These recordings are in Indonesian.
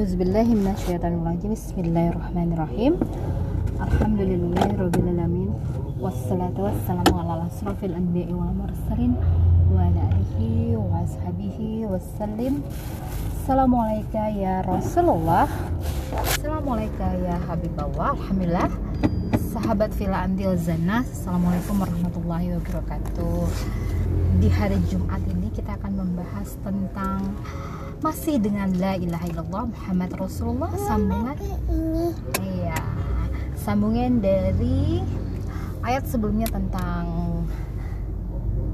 Bismillahirrahmanirrahim Alhamdulillahirrabbilalamin Wassalatu wassalamu ala asrafil anbiya'i wal mursalin Wa ala alihi wa ashabihi Assalamualaikum ya Rasulullah Assalamualaikum ya Alhamdulillah Sahabat Villa Antil Zana Assalamualaikum warahmatullahi wabarakatuh Di hari Jumat ini kita akan membahas tentang masih dengan la ilaha illallah Muhammad Rasulullah sambungan iya. Sambungan dari ayat sebelumnya tentang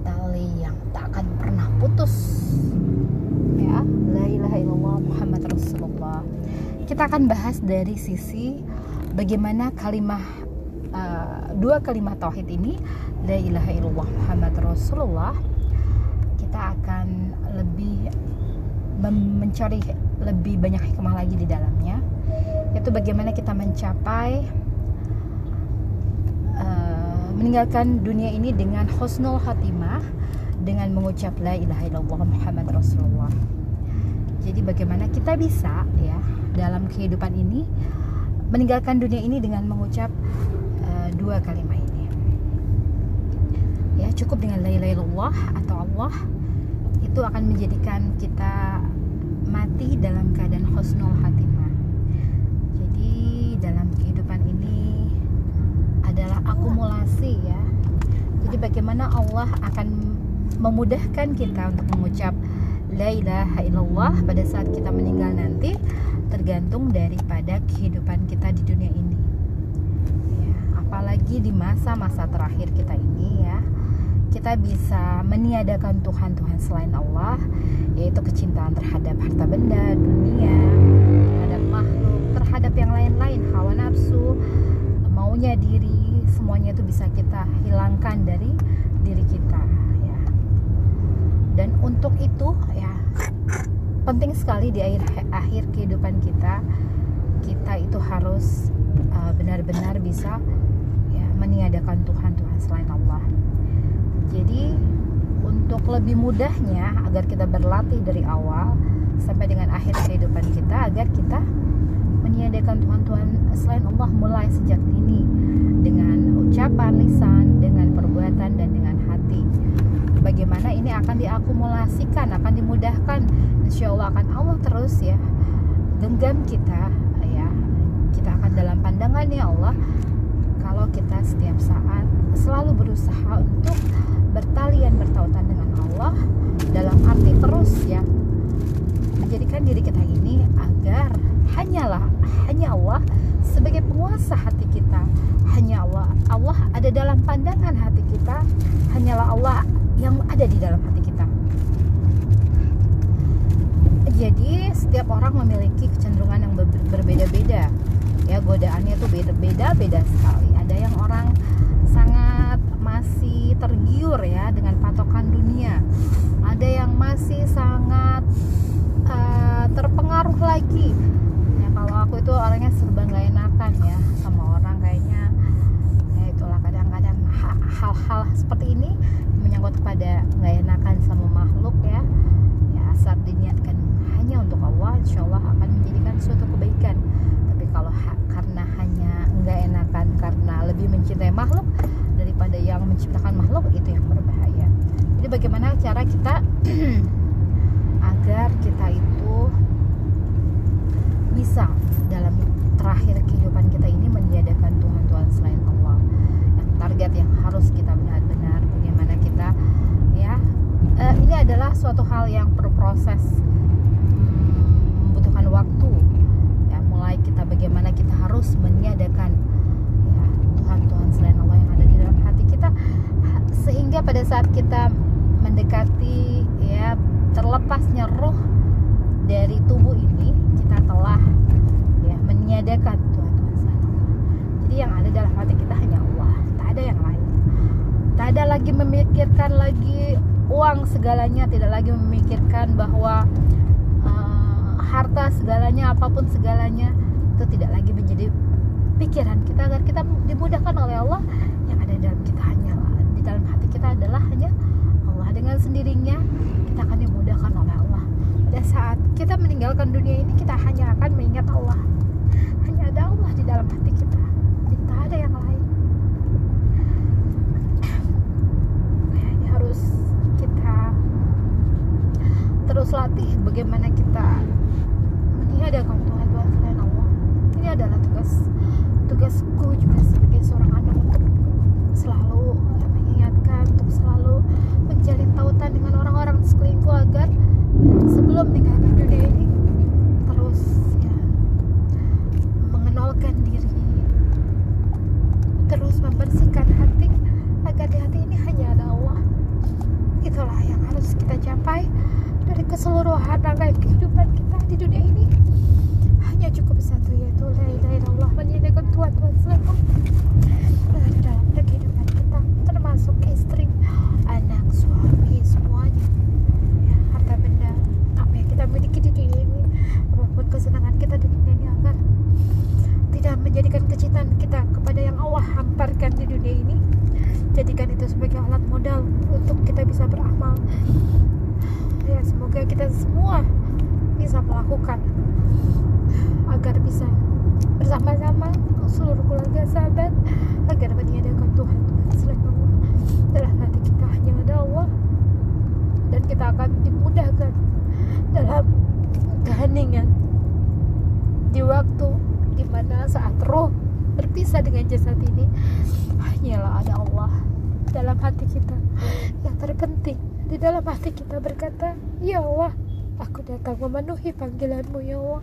tali yang tak akan pernah putus. Ya la ilaha illallah Muhammad Rasulullah. Kita akan bahas dari sisi bagaimana kalimat uh, dua kalimat tauhid ini la ilaha illallah Muhammad Rasulullah. Kita akan mencari lebih banyak hikmah lagi di dalamnya yaitu bagaimana kita mencapai uh, meninggalkan dunia ini dengan husnul khatimah dengan mengucap la ilaha illallah Muhammad Rasulullah. Jadi bagaimana kita bisa ya dalam kehidupan ini meninggalkan dunia ini dengan mengucap uh, dua kalimat ini. Ya cukup dengan la ilaha illallah atau Allah itu akan menjadikan kita mati dalam keadaan husnul khatimah. Jadi dalam kehidupan ini adalah akumulasi ya. Jadi bagaimana Allah akan memudahkan kita untuk mengucap la ilaha illallah pada saat kita meninggal nanti tergantung daripada kehidupan kita di dunia ini. Ya, apalagi di masa-masa terakhir kita ini ya kita bisa meniadakan Tuhan-Tuhan selain Allah yaitu kecintaan terhadap harta benda, dunia, terhadap makhluk, terhadap yang lain-lain, hawa nafsu, maunya diri, semuanya itu bisa kita hilangkan dari diri kita ya. Dan untuk itu ya penting sekali di akhir akhir kehidupan kita kita itu harus uh, benar-benar uh, bisa ya meniadakan Tuhan-Tuhan selain Allah jadi untuk lebih mudahnya agar kita berlatih dari awal sampai dengan akhir kehidupan kita agar kita meniadakan Tuhan-Tuhan selain Allah mulai sejak dini dengan ucapan lisan, dengan perbuatan dan dengan hati. Bagaimana ini akan diakumulasikan, akan dimudahkan, insya Allah akan Allah terus ya genggam kita ya kita akan dalam pandangannya Allah kalau kita setiap saat selalu berusaha untuk bertalian bertautan dengan Allah dalam arti terus ya. Menjadikan diri kita ini agar hanyalah hanya Allah sebagai penguasa hati kita. Hanya Allah Allah ada dalam pandangan hati kita. Hanyalah Allah yang ada di dalam hati kita. Jadi setiap orang memiliki kecenderungan yang berbeda-beda. Ya godaannya tuh beda-beda sekali ada yang orang sangat masih tergiur ya dengan patokan dunia. Ada yang masih sangat uh, terpengaruh lagi. Ya kalau aku itu orangnya serba nggak enakan ya sama orang kayaknya. Ya itulah kadang-kadang hal-hal seperti ini menyangkut kepada nggak enakan sama makhluk ya. Ya saat diniatkan hanya untuk Allah insya Allah akan menjadikan suatu kebaikan. Tapi kalau karena hanya nggak enakan karena lebih mencintai makhluk daripada yang menciptakan makhluk itu yang berbahaya. Jadi bagaimana cara kita agar kita itu bisa dalam terakhir kehidupan kita ini meniadakan Tuhan-Tuhan selain Allah. Yang target yang harus kita benar-benar bagaimana kita ya uh, ini adalah suatu hal yang perlu proses hmm, membutuhkan waktu. Ya mulai kita bagaimana kita harus meniadakan ya Tuhan-Tuhan selain Allah yang ada di dalam kita sehingga pada saat kita mendekati ya terlepasnya roh dari tubuh ini kita telah ya meniadakan Tuhan Tuhan Jadi yang ada dalam hati kita hanya Allah, tak ada yang lain. Tak ada lagi memikirkan lagi uang segalanya, tidak lagi memikirkan bahwa uh, harta segalanya, apa pun segalanya itu tidak lagi menjadi pikiran kita agar kita dimudahkan oleh Allah yang ada dalam kita hanya di dalam hati kita adalah hanya Allah dengan sendirinya kita akan dimudahkan oleh Allah pada pada saat kita meninggalkan dunia ini kita hanya akan mengingat Allah. Hanya ada Allah di dalam hati kita. Jadi ada yang lain. Nah, ini harus kita terus latih bagaimana kita meniadakan Tuhan Tuhan selain Allah. Ini adalah tugas tugasku juga sebagai seorang anak untuk selalu mengingatkan untuk selalu menjalin tautan dengan orang-orang di sekelilingku agar sebelum meninggalkan dunia ini terus ya mengenalkan diri terus membersihkan hati agar di hati ini hanya ada Allah. Itulah yang harus kita capai dari keseluruhan rangkaian kehidupan kita di dunia ini. Hanya cukup satu yaitu la ilaha illallah menyediakan Tuhan Tuhan selalu dan di dalam kehidupan kita termasuk istri anak suami semuanya ya harta benda apa yang kita miliki di dunia ini apa pun kesenangan kita di dunia ini agar tidak menjadikan kecintaan kita kepada yang Allah hamparkan di dunia ini jadikan itu sebagai alat modal untuk kita bisa beramal. Ya semoga kita semua bisa melakukan agar bisa bersama-sama seluruh keluarga sahabat agar meniadakan Tuhan selain Allah. Dalam hati kita hanya ada Allah dan kita akan dimudahkan dalam keheningan di waktu di mana saat roh berpisah dengan jasad ini hanyalah ada Allah dalam hati kita. Yang terpenting di dalam hati kita berkata ya Allah Aku datang memenuhi panggilanmu ya Allah.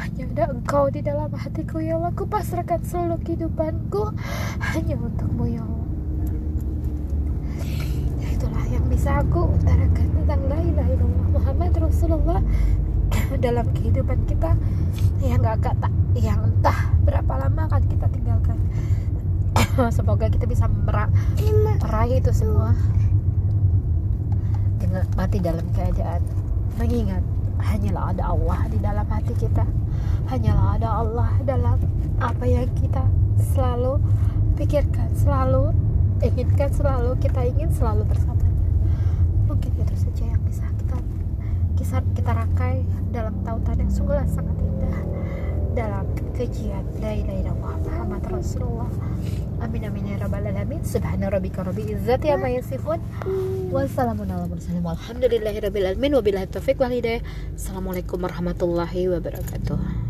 Hanya ada engkau di dalam hatiku ya Allah. Aku pasrahkan seluruh kehidupanku Hanya untukmu ya Allah. Ya, Itulah yang bisa aku utarakan tentang La ilaha illallah Muhammad Rasulullah. Dalam kehidupan kita Yang gak kata Yang entah berapa lama akan kita Semoga kita bisa meraih itu semua. Dengan mati dalam keadaan. Mengingat hanyalah ada Allah di dalam hati kita. Hanyalah ada Allah dalam apa yang kita selalu pikirkan selalu inginkan selalu kita ingin selalu bersamanya mungkin itu saja yang bisa kita kisah kita rangkai dalam tautan yang sungguh sangat indah dalam kejian. La ilaha Muhammad Rasulullah amin amin ya rabbal alamin. Subhana rabbika rabbil izzati amma yasifun. Wassalamun ala mursalin. Walhamdulillahi rabbil alamin. Wabillahi taufiq wal hidayah. Assalamualaikum warahmatullahi wabarakatuh